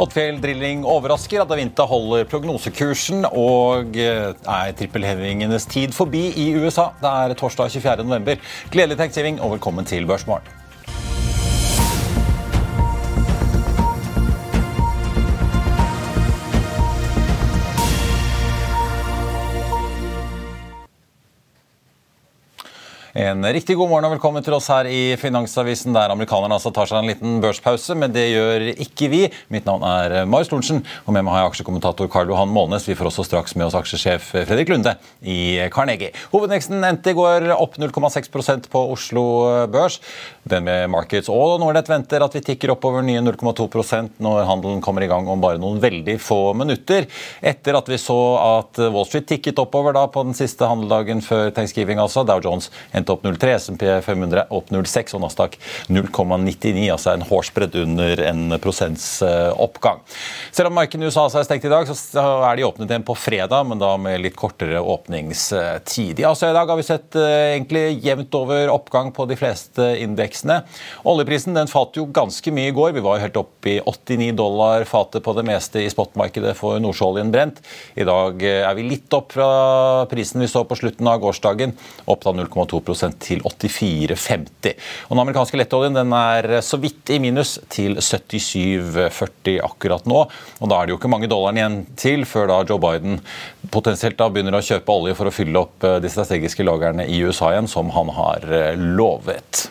Oddfjell Drilling overrasker at Avinta holder prognosekursen og eh, er trippelhevingenes tid forbi i USA. Det er torsdag 24.11. Gledelig thanksgiving og velkommen til Børsmorgen. En riktig god morgen og velkommen til oss her i Finansavisen, der amerikanerne altså tar seg en liten børspause, men det gjør ikke vi. Mitt navn er Marius Thorensen, og med meg har jeg aksjekommentator Karl Johan Månes. Vi får også straks med oss aksjesjef Fredrik Lunde i Carnegie. Hovedveksten endte i går opp 0,6% på Oslo Børs. DNB Markets og Nordnett venter at vi tikker oppover nye 0,2% når handelen kommer i gang om bare noen veldig få minutter. Etter at vi så at Wall Street tikket oppover da på den siste handeldagen før thanksgiving, altså. Dow Jones endte opp 0,3, SMP 500 opp 0,6 og Nasdaq 0,99, altså en hårsbredd under en prosents oppgang. Selv om markedet i USA er stengt i dag, så er de åpnet igjen på fredag, men da med litt kortere åpningstid. I Asia i dag har vi sett eh, egentlig jevnt over oppgang på de fleste indeksene. Oljeprisen den falt jo ganske mye i går. Vi var helt oppe i 89 dollar fatet på det meste i spotmarkedet for nordsjøoljen brent. I dag eh, er vi litt opp fra prisen vi så på slutten av gårsdagen, opp da 0,2 til 84,50. Og Den amerikanske lettoljen den er så vidt i minus til 77,40 akkurat nå. Og Da er det jo ikke mange dollarene igjen til før da Joe Biden potensielt da begynner å kjøpe olje for å fylle opp eh, de strategiske lagrene i USA igjen, som han har eh, lovet.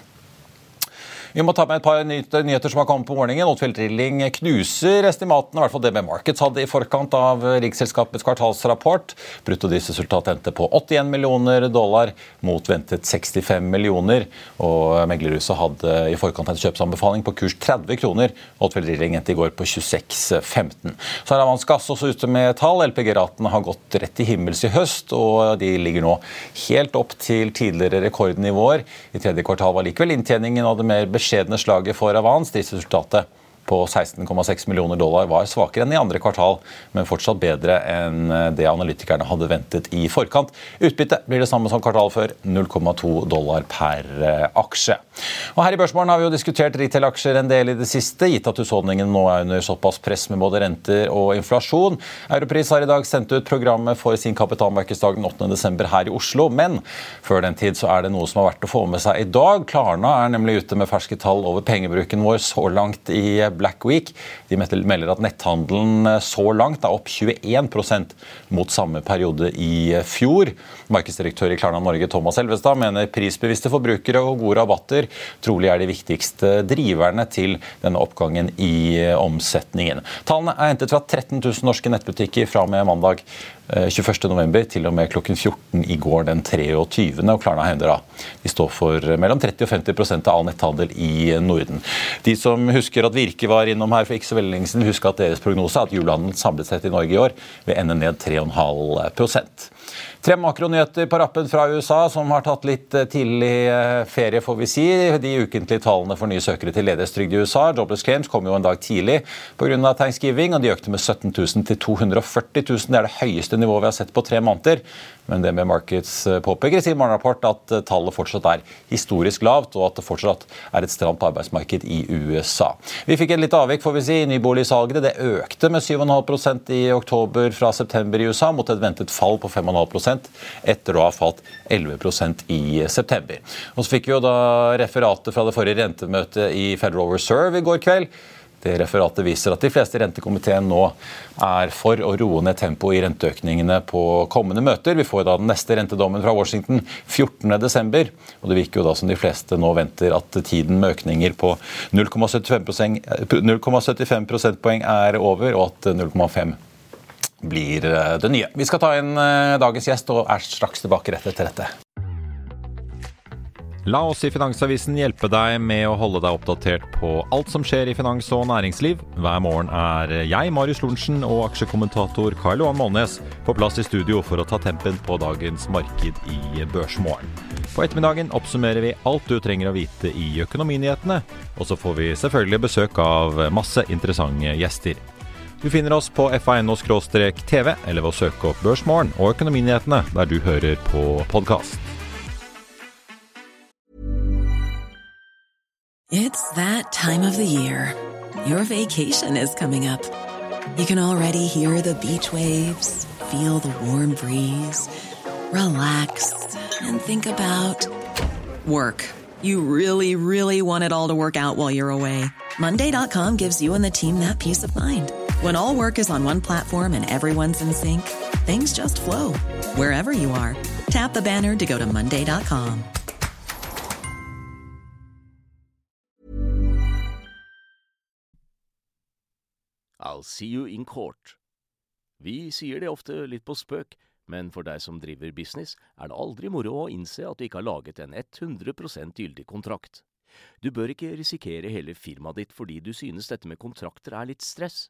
Vi må ta med et par nyheter som har kommet på morgenen. Oddfjell Drilling knuser estimatene, i hvert fall DB Markets hadde i forkant av Riksselskapets kvartalsrapport. Bruttodriftsresultatet endte på 81 millioner dollar mot ventet 65 millioner. Og meglerhuset hadde i forkant en kjøpsanbefaling på kurs 30 kroner. Oddfjell Drilling endte i går på 26,15. Så er Avans Gass også ute med tall. LPG-ratene har gått rett i himmels i høst, og de ligger nå helt opp til tidligere rekordnivåer. I tredje kvartal var likevel inntjeningen av det mer beskjedne slaget for Avans. Driftsresultatet på 16,6 millioner dollar var svakere enn i andre kvartal, men fortsatt bedre enn det analytikerne hadde ventet i forkant. Utbytte blir det samme som kvartal før, 0,2 dollar per eh, aksje. Og her i Børsmorgen har vi jo diskutert retail-aksjer en del i det siste, gitt at husholdningene nå er under såpass press med både renter og inflasjon. Europris har i dag sendt ut programmet for sin kapitalmarkedsdag den 8.12. her i Oslo, men før den tid så er det noe som har vært å få med seg i dag. Klarna er nemlig ute med ferske tall over pengebruken vår så langt i Black Week. De melder at netthandelen eh, så langt er opp 21% mot samme periode i fjor. Markedsdirektør i Klarna Norge Thomas Elvestad mener prisbevisste forbrukere og gode rabatter trolig er de viktigste driverne til denne oppgangen i eh, omsetningen. Tallene er hentet fra 13 000 norske nettbutikker fra og med mandag 21.11. Eh, til og med klokken 14 i går den 23. Og Klarna hender da de står for mellom 30 og 50 av all netthandel i Norden. De som husker at Virke var innom her for ikke så veldig lenge siden, husker at deres prognose er at julehandelen samlet sett i Norge i år vil ende ned 3,5 Tre makronyheter på rappen fra USA som har tatt litt eh, tidlig eh, ferie, får vi si. De ukentlige tallene for nye søkere til ledighetstrygd i USA. Jobless claims kom jo en dag tidlig pga. thanksgiving, og de økte med 17 000 til 240 000. Det er det høyeste nivået vi har sett på tre måneder. Men det med Markets påpeker i sin morgenrapport at tallet fortsatt er historisk lavt, og at det fortsatt er et stramt arbeidsmarked i USA. Vi fikk et litt avvik får vi si, i nyboligsalget. Det økte med 7,5% i oktober fra september i USA, mot et ventet fall på 5,5 etter å ha falt 11% i september. Og så fikk vi jo da referatet fra det forrige rentemøtet i Federal Reserve i går kveld. Det referatet viser at de fleste i rentekomiteen nå er for å roe ned tempoet i renteøkningene på kommende møter. Vi får da den neste rentedommen fra Washington 14.12. Og det virker jo da som de fleste nå venter at tiden med økninger på 0,75 prosentpoeng er over, og at 0,5 blir det nye. Vi skal ta inn eh, dagens gjest og er straks tilbake rett etter dette. La oss i Finansavisen hjelpe deg med å holde deg oppdatert på alt som skjer i finans og næringsliv. Hver morgen er jeg, Marius Lorentzen, og aksjekommentator Karl Johan Målnes på plass i studio for å ta tempen på dagens marked i Børsmorgen. På ettermiddagen oppsummerer vi alt du trenger å vite i økonominyhetene, og så får vi selvfølgelig besøk av masse interessante gjester. Du finner oss på fa.no-tv, eller ved å søke opp Børsmorgen og Økonominyhetene der du hører på podkast. It's that time of the year. Your vacation is coming up. You can already hear the beach waves, feel the warm breeze, relax, and think about work. You really, really want it all to work out while you're away. Monday.com gives you and the team that peace of mind. When all work is on one platform and everyone's in sync, things just flow wherever you are. Tap the banner to go to Monday.com. I'll see you in court. Vi sier det ofte litt på spøk, men for deg som driver business, er det aldri moro å innse at du ikke har laget en 100 gyldig kontrakt. Du bør ikke risikere hele firmaet ditt fordi du synes dette med kontrakter er litt stress.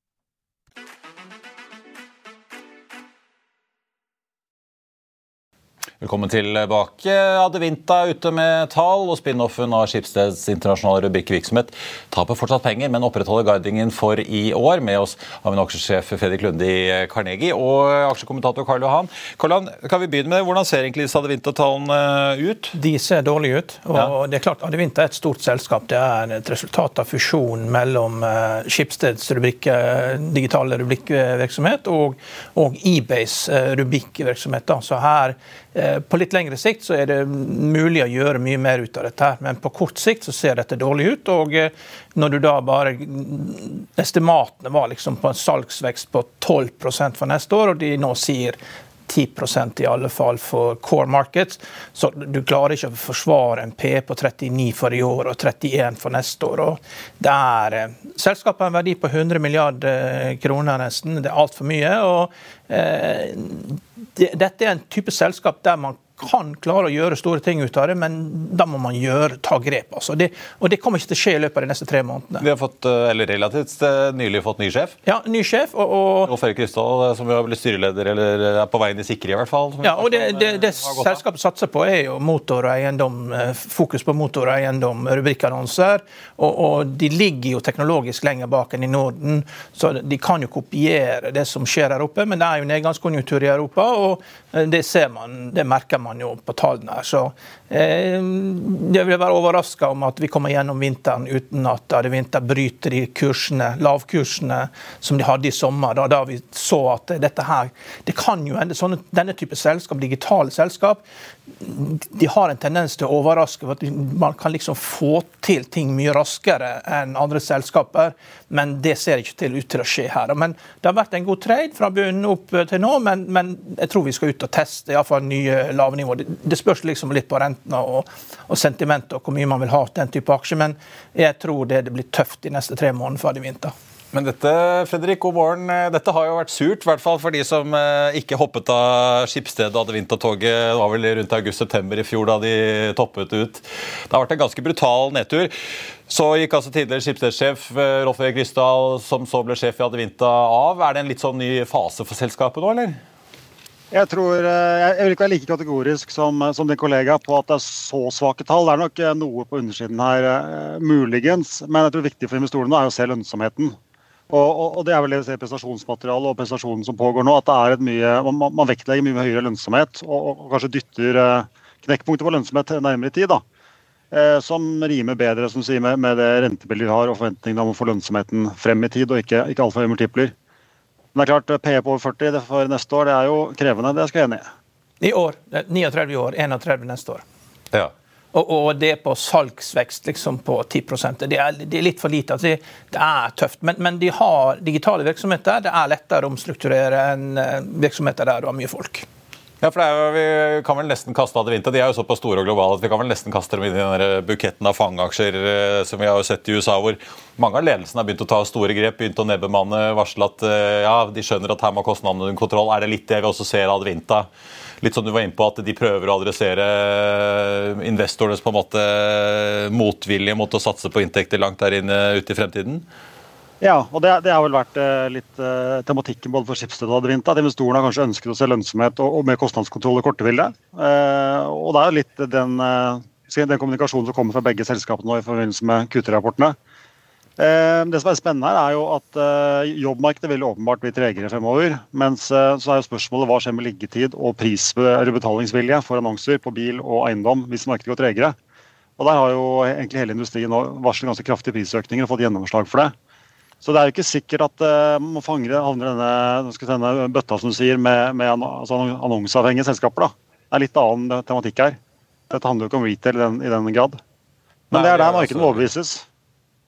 Velkommen tilbake. Adevinta er ute med tall, og spin-offen av Skipsteds internasjonale rubrikkvirksomhet taper fortsatt penger, men opprettholder guidingen for i år. Med oss har vi en aksjesjef Fredrik Lunde i Carnegie og aksjekommentator Karl Johan. Karl Johan, kan vi begynne med Hvordan ser egentlig disse Adevinta-tallene ut? De ser dårlige ut. og ja. det er klart Adevinta er et stort selskap. Det er et resultat av fusjonen mellom uh, Skipsteds rubrik, digitale rubrikkvirksomhet og, og eBays uh, rubrikkvirksomhet. Så her Eh, på litt lengre sikt så er det mulig å gjøre mye mer ut av dette, men på kort sikt så ser dette dårlig ut. og eh, når du da bare Estimatene var liksom på en salgsvekst på 12 for neste år, og de nå sier 10% i alle fall for core markets. Så du klarer ikke å forsvare en P på 39 for i år og 31 for neste år. Og det eh, Selskapet har en verdi på 100 milliarder kroner nesten. Det er altfor mye. og eh, det, Dette er en type selskap der man kan klare å gjøre store ting ut av det, men da må man gjøre, ta grep. Altså. Det, og det kommer ikke til å skje i løpet av de neste tre månedene. Vi har fått, eh, eller relativt eh, nylig fått ny sjef. Ja, ny sjef. Og, og og Erik Krystall, som jo har blitt styreleder, eller er på veien i sikre, i hvert fall. Ja, og Det, det, det selskapet satser på, er jo motor og eiendom, fokus på motor og eiendom, rubrikkannonser. Og, og de ligger jo teknologisk lenger bak enn i Norden, så de kan jo kopiere det som skjer her oppe. Men det er jo nedgangskonjunktur i Europa, og det ser man, det merker man man jo på tallene. Så eh, jeg vil være overraska om at vi kommer gjennom vinteren uten at Adevinta bryter de kursene, lavkursene som de hadde i sommer. Da, da vi så at dette her Det kan jo hende sånne, denne type selskap, digitale selskap, de har en tendens til å overraske. for at Man kan liksom få til ting mye raskere enn andre selskaper, men det ser ikke til ut til å skje her. Men Det har vært en god trade fra bunnen opp til nå, men, men jeg tror vi skal ut og teste iallfall nye lavnivåer. Det, det spørs liksom litt på rentene og, og sentimentet og hvor mye man vil ha til den type aksjer, men jeg tror det, det blir tøft de neste tre månedene før de vinter. Men dette Fredrik, god morgen. Dette har jo vært surt, i hvert fall for de som eh, ikke hoppet av Skipsstedet og hadde vintertoget. Det var vel rundt august-september i fjor da de toppet ut. Det har vært en ganske brutal nedtur. Så gikk altså tidligere skipsstedsjef eh, Rolf Erik Ryssdal, som så ble sjef i Adevinta, av. Er det en litt sånn ny fase for selskapet nå, eller? Jeg tror, eh, jeg vil ikke være like kategorisk som, som din kollega på at det er så svake tall. Det er nok noe på undersiden her, muligens. Men jeg tror viktig for investorene er å se lønnsomheten. Og, og, det er vel det prestasjonsmaterialet og prestasjonen som pågår nå. at det er et mye, Man, man vektlegger mye høyere lønnsomhet og, og, kanskje dytter eh, knekkpunktet på lønnsomhet nærmere i tid. da. Eh, som rimer bedre som sier, med, med det rentebildet vi har og forventningene om å få lønnsomheten frem i tid, og ikke, ikke altfor høye multipler. Men det er klart, PE på over 40 for neste år det er jo krevende, det skal jeg enig i. I år. 39 i år, 31 neste år. Ja. Og, og, det på salgsvekst liksom på 10 det er, det er litt for lite. Altså det, det, er tøft. Men, men, de har digitale virksomheter. Det er lettere å omstrukturere enn eh, virksomheter der du har mye folk. Ja, for jo, Vi kan vel nesten kaste av det vinter. De er jo såpass store og globale at vi kan vel nesten kaste dem inn i den buketten av fangeaksjer eh, som vi har sett i USA, hvor mange av ledelsen har begynt å ta store grep, begynt å nedbemanne, varsle at eh, ja, de skjønner at her må kostnadene under kontroll. Er det litt det vi også ser av Advinta? Litt som du var inne på, at de prøver å adressere investorenes på en måte motvilje mot å satse på inntekter langt der inne ute i fremtiden? Ja, og det, det har vel vært eh, litt uh, tematikken både for Schibsted og Advinta. At investorene har kanskje ønsket å se lønnsomhet og, og mer kostnadskontroll i kortebildet. Uh, og det er jo litt den, uh, den kommunikasjonen som kommer fra begge selskapene nå i forbindelse med Q3-rapportene. Eh, det som er spennende her, er jo at eh, jobbmarkedet vil åpenbart bli tregere fremover. Mens eh, så er jo spørsmålet hva skjer med liggetid og pris- eller betalingsvilje for annonser på bil og eiendom hvis markedet går tregere. Og Der har jo egentlig hele industrien varslet ganske kraftige prisøkninger og fått gjennomslag for det. Så det er jo ikke sikkert at man fanger havner denne, denne bøtta som du sier, med, med altså annonseavhengige selskaper. da. Det er litt annen tematikk her. Dette handler jo ikke om retail i den, i den grad. Men det er der markedet må overbevises.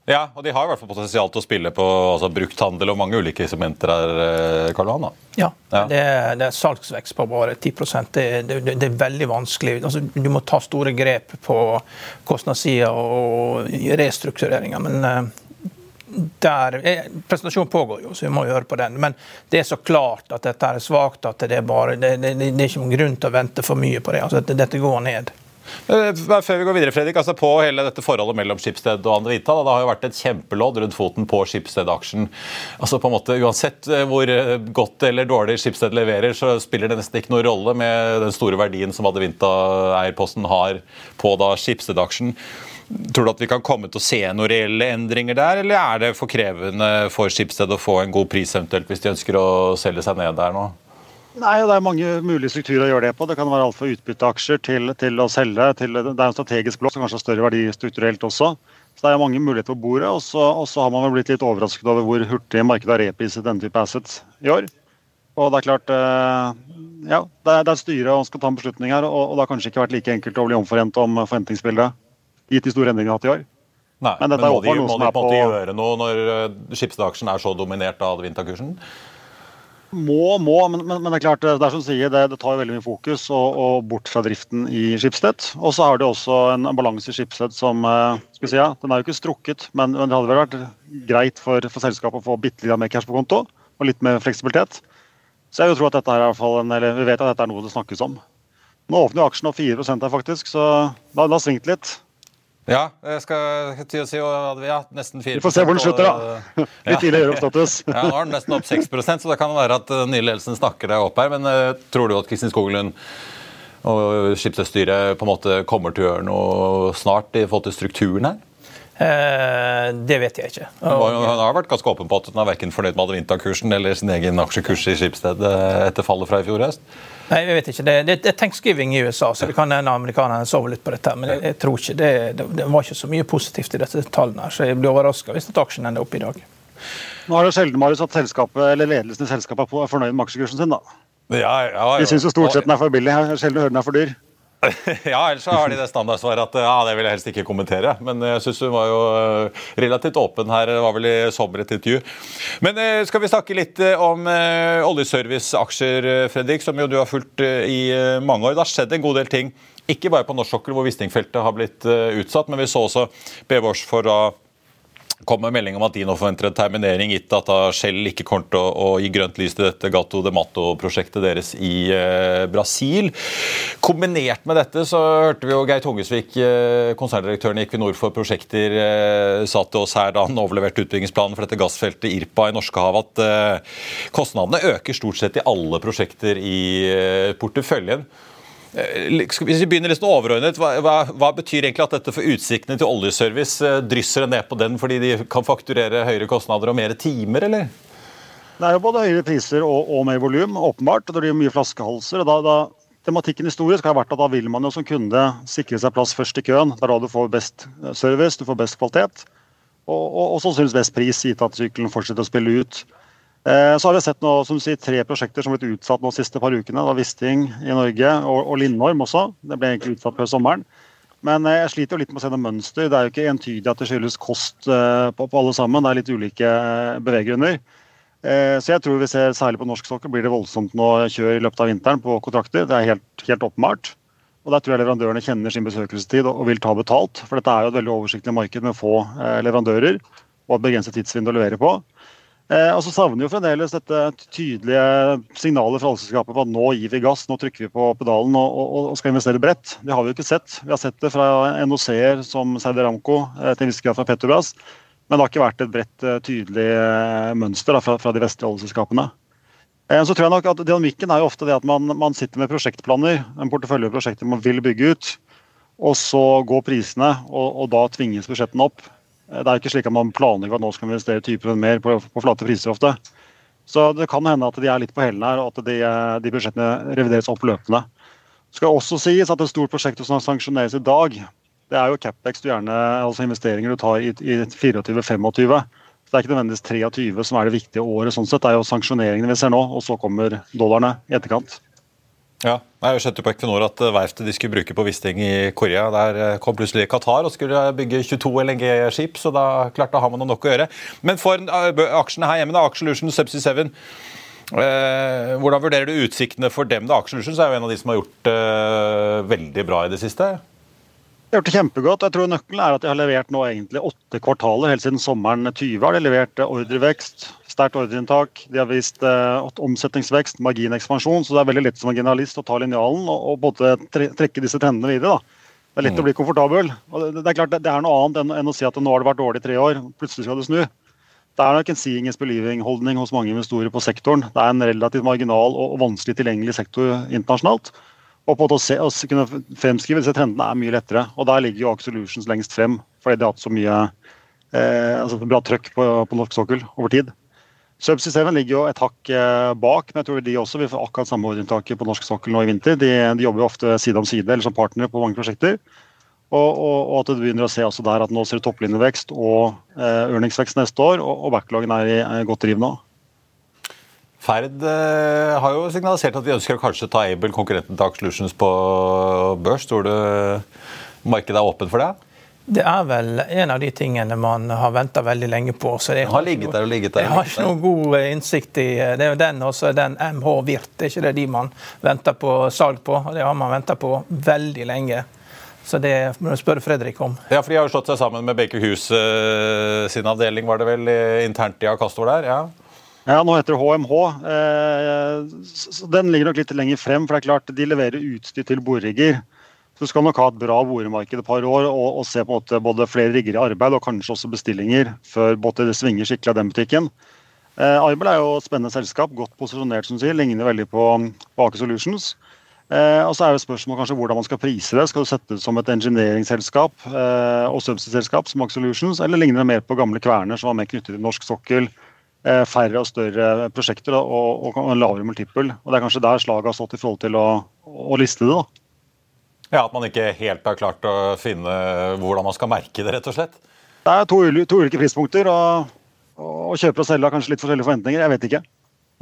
Ja, og de har i hvert fall potensial til å spille på altså, brukthandel og mange ulike segmenter her, eh, Karl Johan? Ja, ja. Det, er, det, er, salgsvekst på bare 10 det, det, det er veldig vanskelig. Altså, du må ta store grep på kostnadssida og restruktureringer. Men eh, der, Presentasjonen pågår jo, så vi må høre på den. Men det er så klart at dette er svakt at det er, bare, det, det, det er ikke noen grunn til å vente for mye på det. Altså, dette går ned. Eh, før vi går videre, Fredrik, altså På hele dette forholdet mellom Skipsted og Andvita, det har jo vært et kjempelodd rundt foten på Skipsted-aksjen. Altså på en måte, Uansett eh, hvor eh, godt eller dårlig Skipsted leverer, så spiller det nesten ikke noen rolle med den store verdien som Adevinta-eierposten har på da Skipsted-aksjen. Tror du at vi kan komme til å se noen reelle endringer der, eller er det for krevende for Skipsted å få en god pris eventuelt hvis de ønsker å selge seg ned der nå? Nei, Det er mange mulige strukturer å gjøre det på. Det kan være alt fra utbytteaksjer til, til, å selge. Til, det er en strategisk blokk som kanskje har større verdi strukturelt også. Så Det er mange muligheter på bordet. Og så har man vel blitt litt overrasket over hvor hurtig markedet har repriset denne type assets i år. Og Det er klart, eh, ja, det er, det er styret som skal ta en beslutning her. Og, og, det har kanskje ikke vært like enkelt å bli omforent om forventningsbildet, gitt de store endringene vi har hatt i år. Nei, men, men må de, må de på måte gjøre noe når eh, skipsdagsjen er så dominert av vinterkursen? Må, må, men, men, det er klart, det er som sier, det, det tar veldig mye fokus og, og bort fra driften i Skipsted. Og så har det også en, en balanse i Skipsted som eh, skal si, ja, Den er jo ikke strukket, men, men det hadde vel vært greit for, for selskapet å få bitte litt mer cash på konto og litt mer fleksibilitet. Så jeg vil tro at dette er i hvert fall en, eller vi vet at dette er noe det snakkes om. Nå åpner jo aksjen opp 4 her, faktisk, så det har svingt litt. Ja, jeg skal til å si ja, nesten 4 Vi får se hvor den slutter, da. Litt tidlig gjør-opp-status. ja, nå er den nesten opp 6 så det kan være at den nye ledelsen snakker deg opp her. Men uh, tror du at Kristin Skoglund og skipsstyret på en måte kommer til å gjøre noe snart i forhold til strukturen her? Eh, det vet jeg ikke. Og, han har vært ganske åpen på at hun er verken fornøyd med Adevinta-kursen eller sin egen aksjekurs i Skipsted etter fallet fra i fjor høst? Nei, jeg vet ikke. Det, det, det er thanksgiving i USA, så det kan hende amerikanerne sover litt på dette. Men jeg, jeg tror ikke det, det, det, var ikke så mye positivt i disse tallene, her, så jeg blir overraska hvis aksjen ender opp i dag. Nå har det sjelden Marius, at eller ledelsen i selskapet er fornøyd med aksjekursen sin. da. Ja, ja, ja. De syns jo stort sett den er for billig. Sjelden hørt den er for dyr. ja, ellers har de det standardsvaret at ja, det vil jeg helst ikke kommentere. Men jeg syns hun var jo eh, relativt åpen her. Det var vel i sommer et intervju. Men eh, skal vi snakke litt om oljeserviceaksjer, Fredrik, som jo du har fulgt i mange år. Det har skjedd en god del ting. Ikke bare på norsk sokkel hvor Wisting-feltet har blitt utsatt, men vi så også BVårs for kom med melding om at de nå forventer en terminering, gitt at da Shell ikke kommer til å, gi grønt lys til dette Gato de Mato-prosjektet deres i eh, Brasil. Kombinert med dette så hørte vi jo Geir Tungesvik, eh, konserndirektøren i Equinor for prosjekter, eh, sa til oss her da han overleverte utbyggingsplanen for dette gassfeltet Irpa i Norskehavet, at eh, kostnadene øker stort sett i alle prosjekter i eh, porteføljen. Eh, hvis vi begynner litt overordnet, hva, hva, hva, betyr egentlig at dette for utsiktene til oljeservice Drysser det ned på den fordi de kan fakturere høyere kostnader og mer timer, eller? Det er jo både høyere priser og, og mer volum, åpenbart. Det blir mye flaskehalser. og da, da Tematikken historisk har vært at da vil man jo som kunde sikre seg plass først i køen. Det er da du får best eh, service, du får best kvalitet og, og, og sannsynligvis best pris, gitt at sykkelen fortsetter å spille ut. Eh, så har vi sett nå, som sier, tre prosjekter som har blitt utsatt de siste par ukene. Det var Wisting i Norge og, Lindorm også. Det ble egentlig utsatt før sommeren. Men eh, jeg sliter jo litt med å se noe mønster. Det er jo ikke entydig at det skyldes kost eh, på, alle sammen. Det er litt ulike beveggrunner. Så jeg tror vi ser særlig på norsk sokkel blir det voldsomt nå kjør i løpet av vinteren på kontrakter. Det er helt, helt åpenbart. Og Der tror jeg leverandørene kjenner sin besøkelsestid og vil ta betalt. For dette er jo et veldig oversiktlig marked med få leverandører og et begrenset tidsvindu å levere på. Eh, og så savner jo fremdeles dette tydelige signalet fra oljeselskapet på at nå gir vi gass, nå trykker vi på pedalen og, og, og, skal investere bredt. Det har vi jo ikke sett. Vi har sett det fra NOC-er som Saudi Aramco, eh, til en viss grad fra Petrobras. Men det har ikke vært et bredt, eh, tydelig eh, mønster da, fra, fra, de vestlige oljeselskapene. Eh, så tror jeg nok at Dynamikken er jo ofte det at man, man sitter med prosjektplaner, en portefølje av prosjekter man vil bygge ut. Og så går prisene, og, og da tvinges budsjettene opp. Det er ikke slik at man planlegger at nå skal vi investere 20 mer på, på, flate priser ofte. Så det kan hende at de er litt på hælene her, og at de, de, budsjettene revideres opp løpende. Det skal også sies at et stort prosjekt som sanksjoneres i dag, det er jo Capex du gjerne, altså investeringer du tar i, i 24-25. Så det er ikke nødvendigvis 23 som er det viktige året. sånn sett. Det er jo sanksjoneringene vi ser nå, og så kommer dollarene i etterkant. Ja, jeg skjønte på Equinor at eh, verftet de skulle bruke på Wisting i Korea, der eh, kom plutselig Qatar og skulle bygge 22 LNG-skip, så da klart da man nok å gjøre. Men for eh, aksjene her hjemme, da, Aksjelution Subsea 7, eh, hvordan vurderer du utsiktene for dem? da? Aksjelution er jo en av de som har gjort eh, veldig bra i det siste. De har gjort det kjempegodt. Jeg tror Nøkkelen er at de har levert nå egentlig åtte kvartaler. Helt siden sommeren 20 har de levert ordrevekst, sterkt ordreinntak. De har vist eh, omsetningsvekst, marginekspansjon. Så det er veldig lett som en generalist å ta linjalen og, og både trekke disse trendene videre. da. Det er lett mm. å bli komfortabel. Og det, det, er klart det, er noe annet enn, enn, å si at nå har det vært dårlig i tre år, plutselig skal det snu. Det er nok en seeing is believing-holdning hos mange investorer på sektoren. Det er en relativt marginal og, og vanskelig tilgjengelig sektor internasjonalt. Og på å, se, å kunne fremskrive disse trendene er mye lettere. Og der ligger jo Aker Solutions lengst frem, fordi de har hatt så mye eh, altså bra trøkk på, på norsk sokkel over tid. Subsea 7 ligger jo et hakk eh, bak, men jeg tror de også vil få akkurat samme ordreinntaket på norsk sokkel nå i vinter. De, de, jobber jo ofte side om side eller som partnere på mange prosjekter. Og, og, og at du begynner å se også der at nå ser du topplinjevekst og eh, earningsvekst neste år, og, og backlogen er i er godt driv nå. Ferd eh, har jo signalisert at de ønsker å kanskje ta Able, konkurrenten til Aksjelutions, på børs. Tror du markedet er åpent for det? Det er vel en av de tingene man har venta veldig lenge på. Så jeg har, ligget der og ligget der. Jeg har ikke noen god eh, innsikt i eh, Det er jo den og så den MH Virt. Det er ikke det de man venter på salg på. Det har man venta på veldig lenge. Så det må du spørre Fredrik om. Ja, for De har jo slått seg sammen med Baker Hughes uh, sin avdeling, var det vel, internt i Acastor der? ja? Ja, nå heter det HMH. Eh, den ligger nok litt lenger frem. for det er klart De leverer utstyr til borerigger. Så skal nok ha et bra boremarked et par år og, og, se på en måte både flere rigger i arbeid og kanskje også bestillinger før både det svinger skikkelig av den butikken. Eh, Arbel er jo et spennende selskap, godt posisjonert, som du sier, ligner veldig på, på Aker Solutions. Eh, og så er det spørsmål kanskje hvordan man skal prise det. Skal du sette det som et engineeringsselskap eh, og subsea-selskap som Max Solutions, eller ligner det mer på gamle kverner som var mer knyttet til norsk sokkel? Eh, færre og større prosjekter og, og, en lavere multiple. Og Det er kanskje der slaget har stått i forhold til å, å liste det. da. Ja, At man ikke helt har klart å finne hvordan man skal merke det, rett og slett? Det er to, to ulike prispunkter, og, og kjøper og selger har kanskje litt forskjellige forventninger. Jeg vet ikke.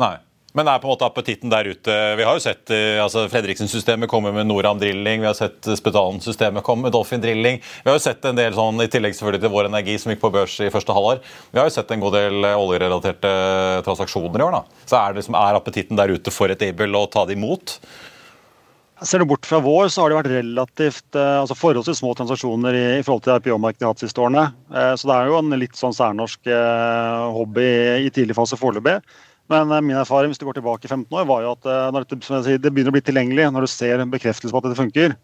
Nei. Men det er på en måte appetitten der ute. Vi har jo sett eh, altså Fredriksen-systemet komme med Noram Drilling, vi har sett Spetalen-systemet komme med Dolphin Drilling. Vi har jo sett en del sånn, i tillegg selvfølgelig til Vår Energi som gikk på børs i første halvår. Vi har jo sett en god del eh, oljerelaterte transaksjoner i år. da. Så er, det liksom, er appetitten der ute for et Able å ta det imot? Ser du bort fra vår, så har det vært relativt eh, altså forholdsvis små transaksjoner i, i forhold til IPO-markedet de har hatt siste årene. Så det er jo en litt sånn særnorsk hobby i tidlig fase foreløpig. Men eh, min erfaring hvis du går tilbake i 15 år, var jo at eh, når det, sier, det begynner å bli tilgjengelig, når du ser bekreftelse på at dette funker,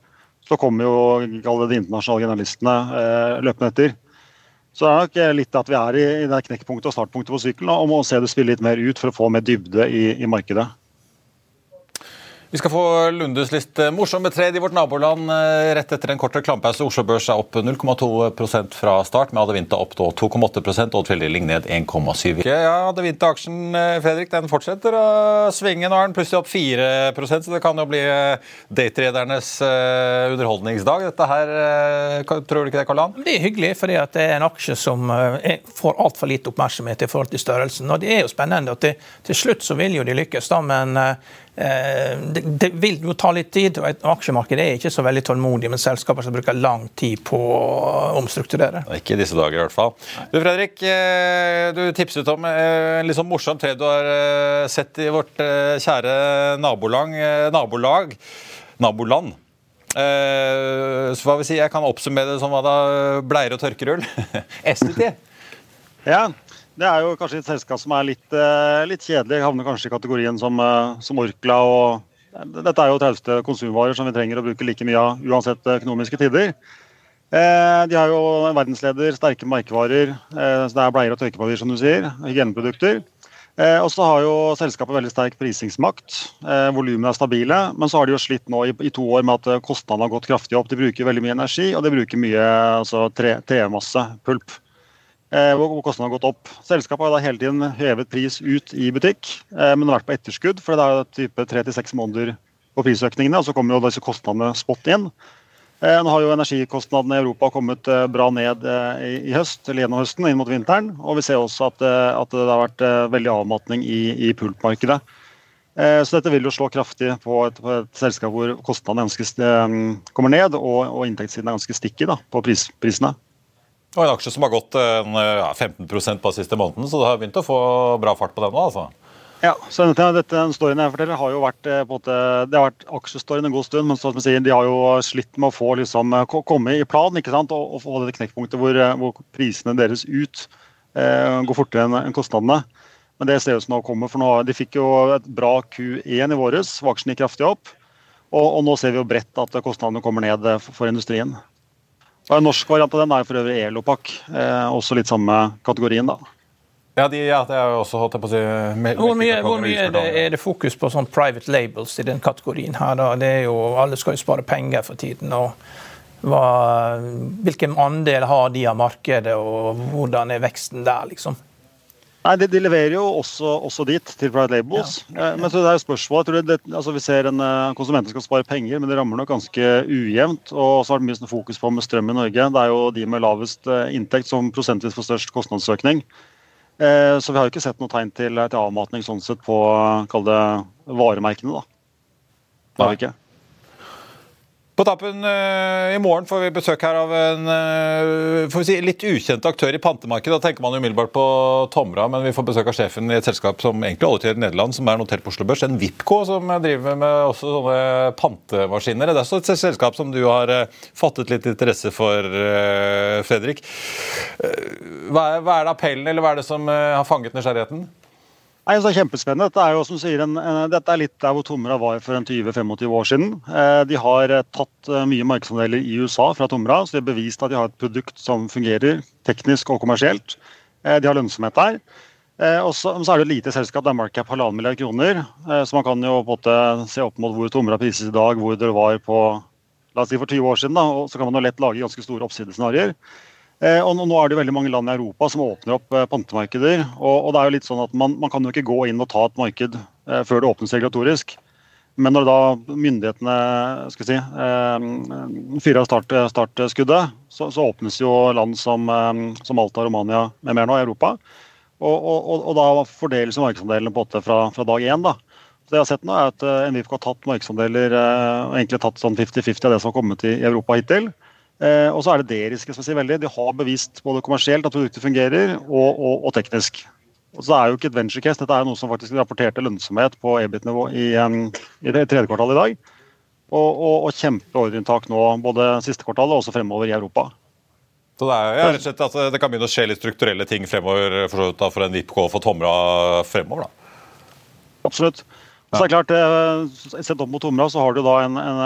så kommer jo alle de internasjonale generalistene eh, løpende etter. Så det er nok eh, litt at vi er i, i det knekkpunktet og startpunktet på sykkelen, og må se det spille litt mer ut for å få mer dybde i, i markedet. Vi skal få Lundes litt eh, morsomme trade i vårt naboland eh, rett etter en kort reklamepause. Oslo Børs er opp 0,2% fra start, med Adevinta opp 2,8% og Tveldeling ned 1,7 Ja, Adevinta-aksjen eh, Fredrik, den fortsetter å svinge. Nå er den plutselig opp 4% så det kan jo bli dateredernes underholdningsdag. Dette her, Tror du ikke det, Karl Det er hyggelig, fordi det er en aksje som får altfor lite oppmerksomhet i forhold til størrelsen. Og Det er jo spennende. og til, til slutt så vil jo de lykkes, da, men det, det, vil jo ta litt tid. og Aksjemarkedet er ikke så veldig tålmodig med selskaper som bruker lang tid på å omstrukturere. Ikke i disse dager, i hvert fall. Du Fredrik, eh, du tipset om eh, en litt sånn morsom trade du har sett i vårt kjære nabolag. nabolag naboland. Så hva vil si, Jeg kan oppsummere det som hva da? Bleier og tørkerull? STT. ja. Det er jo kanskje et selskap som er litt, eh, litt kjedelig. Havner kanskje i kategorien som, eh, som Orkla. og Dette er jo trauste konsumvarer som vi trenger å bruke like mye av uansett økonomiske tider. Eh, de har jo verdensleder, sterke merkevarer. så Det er bleier og tørkepapir, som du sier. Hygieneprodukter. Og så har jo selskapet veldig sterk prisingsmakt. Volumene er stabile. Men så har de jo slitt nå i, to år med at kostnadene har gått kraftig opp. De bruker veldig mye energi, og de bruker mye altså, tre, tremasse, pulp. Eh, hvor kostnadene har gått opp. Selskapet har da hele tiden hevet pris ut i butikk, men men har vært på etterskudd. For det er type tre til seks måneder på prisøkningene, og så kommer jo disse kostnadene spot inn. Eh, nå har jo energikostnadene i Europa kommet bra ned i høst, eller gjennom høsten inn mot vinteren. Og vi ser også at, at det har vært veldig avmatning i, i pulpmarkedet. Så dette vil jo slå kraftig på et, på et selskap hvor kostnadene kommer ned og, og inntektssiden er ganske stikkig da, på pris, prisene. Og en aksje som har gått en, ja, 15% på siste måneden, så det har begynt å få bra fart på den nå. altså. Ja, så dette, dette storyen jeg forteller har jo vært eh, på en måte, det har vært aksjestoryen en god stund, men som sier, de har jo slitt med å få liksom, eh, komme i plan ikke sant? Og, og få det knekkpunktet hvor, hvor, prisene deres ut eh, går fortere enn en kostnadene. Men det ser ut som det kommer, for nå, De fikk jo et bra Q1 i våres, aksjen gikk kraftig opp. Og, og, nå ser vi jo bredt at kostnadene kommer ned for, for industrien. Og En norsk variant av den er for øvrig Elopak. Eh, også litt samme kategorien, da. Ja, de, ja, det er jo også holdt jeg på å si Hvor mye, hvor mye er, det, er, det, fokus på sånn private labels i den kategorien her? da? Det er jo, Alle skal jo spare penger for tiden. og hva, Hvilken andel har de av markedet, og hvordan er veksten der, liksom? Nei, de, de, leverer jo også, også, dit, til private labels. Ja. Eh, men så det er jo spørsmålet, jeg tror det, altså Vi ser en Konsumenten konsumenter skal spare penger, men det rammer nok ganske ujevnt. Og så har det mye sånn fokus på med strøm i Norge. Det er jo de med lavest uh, inntekt som prosentvis får størst kostnadsøkning. Så vi har jo ikke sett noe tegn til, til avmatning sånn sett på kall det varemerkene. da. Det har vi ikke. På tappen uh, i morgen får vi besøk her av en uh, si, litt ukjent aktør i pantemarkedet. Da tenker man umiddelbart på Tomra, men vi får besøk av sjefen i et selskap som egentlig holder til i Nederland, som er notert på Oslo Børs. En Vipco som driver med også sånne pantemaskiner. Det er også et selskap som du har uh, fattet litt interesse for, Fredrik. Hva er, hva er, det appellen, eller hva er det som har fanget nysgjerrigheten? Nei, så er Kjempespennende. Dette er jo som sier, en, dette er litt der hvor Tomra var for 20-25 år siden. Eh, de har eh, tatt eh, mye markedsandeler i USA fra Tomra, så de har bevist at de har et produkt som fungerer teknisk og kommersielt. De har lønnsomhet der. Eh, og så er det et lite selskap, det er markup halvannen milliard kroner. Eh, så man kan jo på en måte se opp mot hvor Tomra prises i dag, hvor det var på la oss si for 20 år siden. Da, og Så kan man jo lett lage ganske store oppsidescenarioer. Eh, og nå er det veldig mange land i Europa som åpner opp eh, pantemarkeder. Og, og, det er jo litt sånn at man, man, kan jo ikke gå inn og ta et marked eh, før det åpnes regulatorisk. Men når da myndighetene skal si, fyrer av start, startskuddet, så, så, åpnes jo land som, som Malta, Romania med mer nå i Europa. Og, og, og, da fordeles markedsandelene på åtte fra, fra dag én. Det jeg har sett nå er at Envifco har tatt markedsandeler uh, egentlig tatt sånn 50-50 av det som har kommet i Europa hittil. Uh, og så er det deriske som jeg sier veldig. De har bevist både kommersielt at produktet fungerer, og, og, og teknisk. Og så er jo ikke et venture case, Dette er noe som faktisk rapporterte lønnsomhet på EBIT-nivå i, i det tredje kvartal i dag. Og, og, og kjempeordreinntak nå, både siste kvartal og også fremover i Europa. Så det, er, ja, slett altså, det kan begynne å skje litt strukturelle ting fremover for, for en VIPK for Tomra fremover? da? Absolutt. Så det er klart, eh, Sett opp mot Tomra så har du da en, en,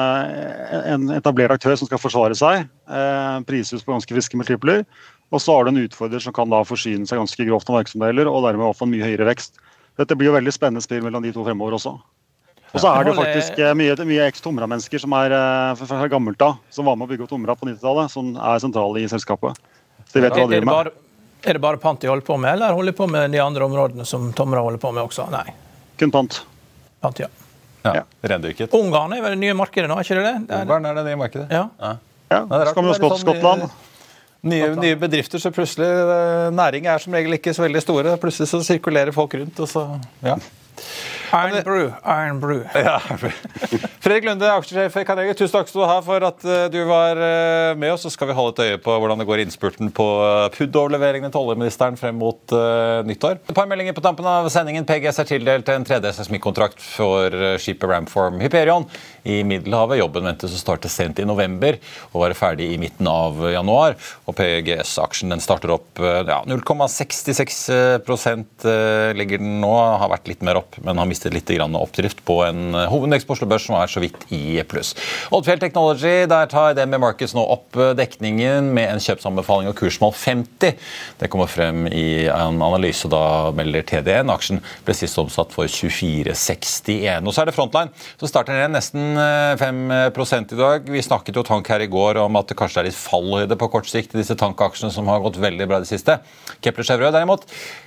en etablert aktør som skal forsvare seg. Eh, prises på ganske friske multipler. Og så har du en utfordrer som kan da forsyne seg ganske grovt av markedsmodeller og dermed få en mye høyere vekst. Dette blir jo veldig spennende spill mellom de to fremover også. Og så er det jo faktisk eh, mye, mye eks-Tomra-mennesker som er eh, fra gammelt av, som var med å bygge opp Tomra på 90-tallet, som er sentrale i selskapet. Så de vet hva de driver med. Er det bare pant de holder på med, eller holder de på med de andre områdene som Tomra holder på med også? Nei. Kun pant. Pant, ja. ja. Rendyrket. Ungarn er vel det nye markedet nå, er ikke det det? er... Ungarn er det nye markedet. Ja. ja. ja. Så kan vi også gå til Skottland. Nye, nye, bedrifter, så plutselig eh, Næring er som regel ikke så veldig store. Plutselig så sirkulerer folk rundt, og så Ja. Iron Brew. Iron Brew. Ja. Fredrik Lunde, aksjesjef i Carnegie, tusen takk skal du ha for at eh, du var eh, med oss. Så skal vi holde et øye på hvordan det går i innspurten på eh, PUD-overleveringene til oljeministeren frem mot uh, nyttår. Et par meldinger på tampen av sendingen. PGS er tildelt en 3D seismikkontrakt for skipet Ramform Hyperion i Middelhavet. Jobben ventes å starte sent i november og være ferdig i midten av januar. Og PGS-aksjen den starter opp ja, 0,66% ligger den nå. Har vært litt mer opp, men har mistet litt oppdrift på en hovedindeks på Oslo Børs som er så vidt i pluss. Oddfjell Technology, der tar DNB Markets nå opp dekningen med en kjøpsanbefaling av kursmål 50. Det kommer frem i en analyse, da melder TDN. Aksjen ble sist omsatt for 24,61. Og så er det Frontline, som starter ned nesten 5 i dag. Vi snakket jo tank her i går om at det kanskje er litt fallhøyde på kort sikt i disse tankaksjene som har gått veldig bra i det siste. Kepler Chevrøy derimot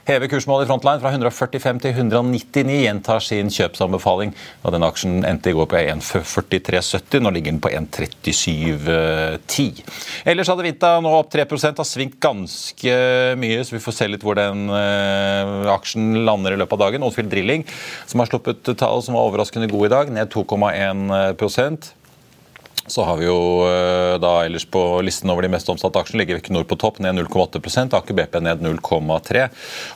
hever kursmålet i Frontline fra 145 til 199, gjentar sin kjøpsanbefaling. og den aksjen endte i går på 1,43,70. Nå ligger den på 1,37,10. Ellers hadde Vita nå opp 3% har svingt ganske mye, så vi får se litt hvor den uh, aksjen lander i løpet av dagen. Oldfield Drilling, som har sluppet tall som var overraskende gode i dag, ned 2,1 så har vi jo eh, da ellers på listen over de mest omsatte aksjene ligger Equinor på topp, ned 0,8 Aker BP ned 0,3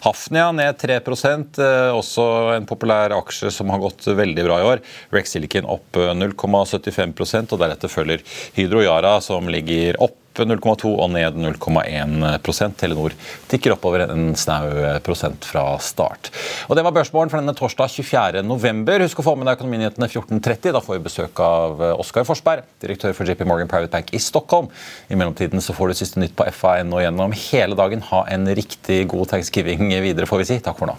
Hafnia ned 3 eh, også en populær aksje som har gått veldig bra i år. Rex Silicon opp 0,75 eh, og deretter følger Hydro Yara, som ligger opp 0,2 og ned 0,1% Telenor tikker oppover en snau prosent fra start. Og Det var børsmålen for denne torsdag 24.11. Husk å få med deg Økonominyhetene 14.30. Da får vi besøk av Oskar Forsberg, direktør for JP Morgan Private Bank i Stockholm. I mellomtiden så får du siste nytt på FA.no gjennom hele dagen. Ha en riktig god thanksgiving videre, får vi si. Takk for nå.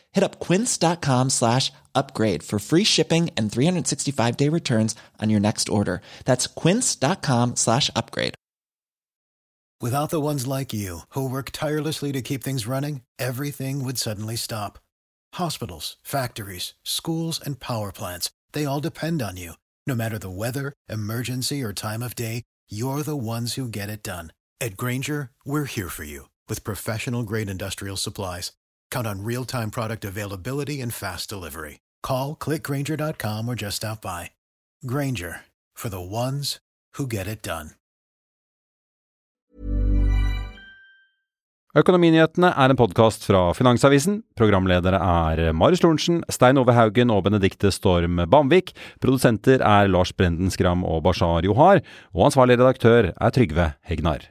hit up quince.com slash upgrade for free shipping and 365 day returns on your next order that's quince.com slash upgrade Without the ones like you, who work tirelessly to keep things running, everything would suddenly stop. Hospitals, factories, schools, and power plants, they all depend on you. No matter the weather, emergency, or time of day, you're the ones who get it done. At Granger, we're here for you with professional grade industrial supplies. Count on real time product availability and fast delivery. Call clickgranger.com or just stop by. Granger for the ones who get it done. Økonominyhetene er en podkast fra Finansavisen. Programledere er Marius Lorentzen, Stein Ove Haugen og Benedikte Storm Bamvik. Produsenter er Lars Brenden Skram og Bashar Johar. Og ansvarlig redaktør er Trygve Hegnar.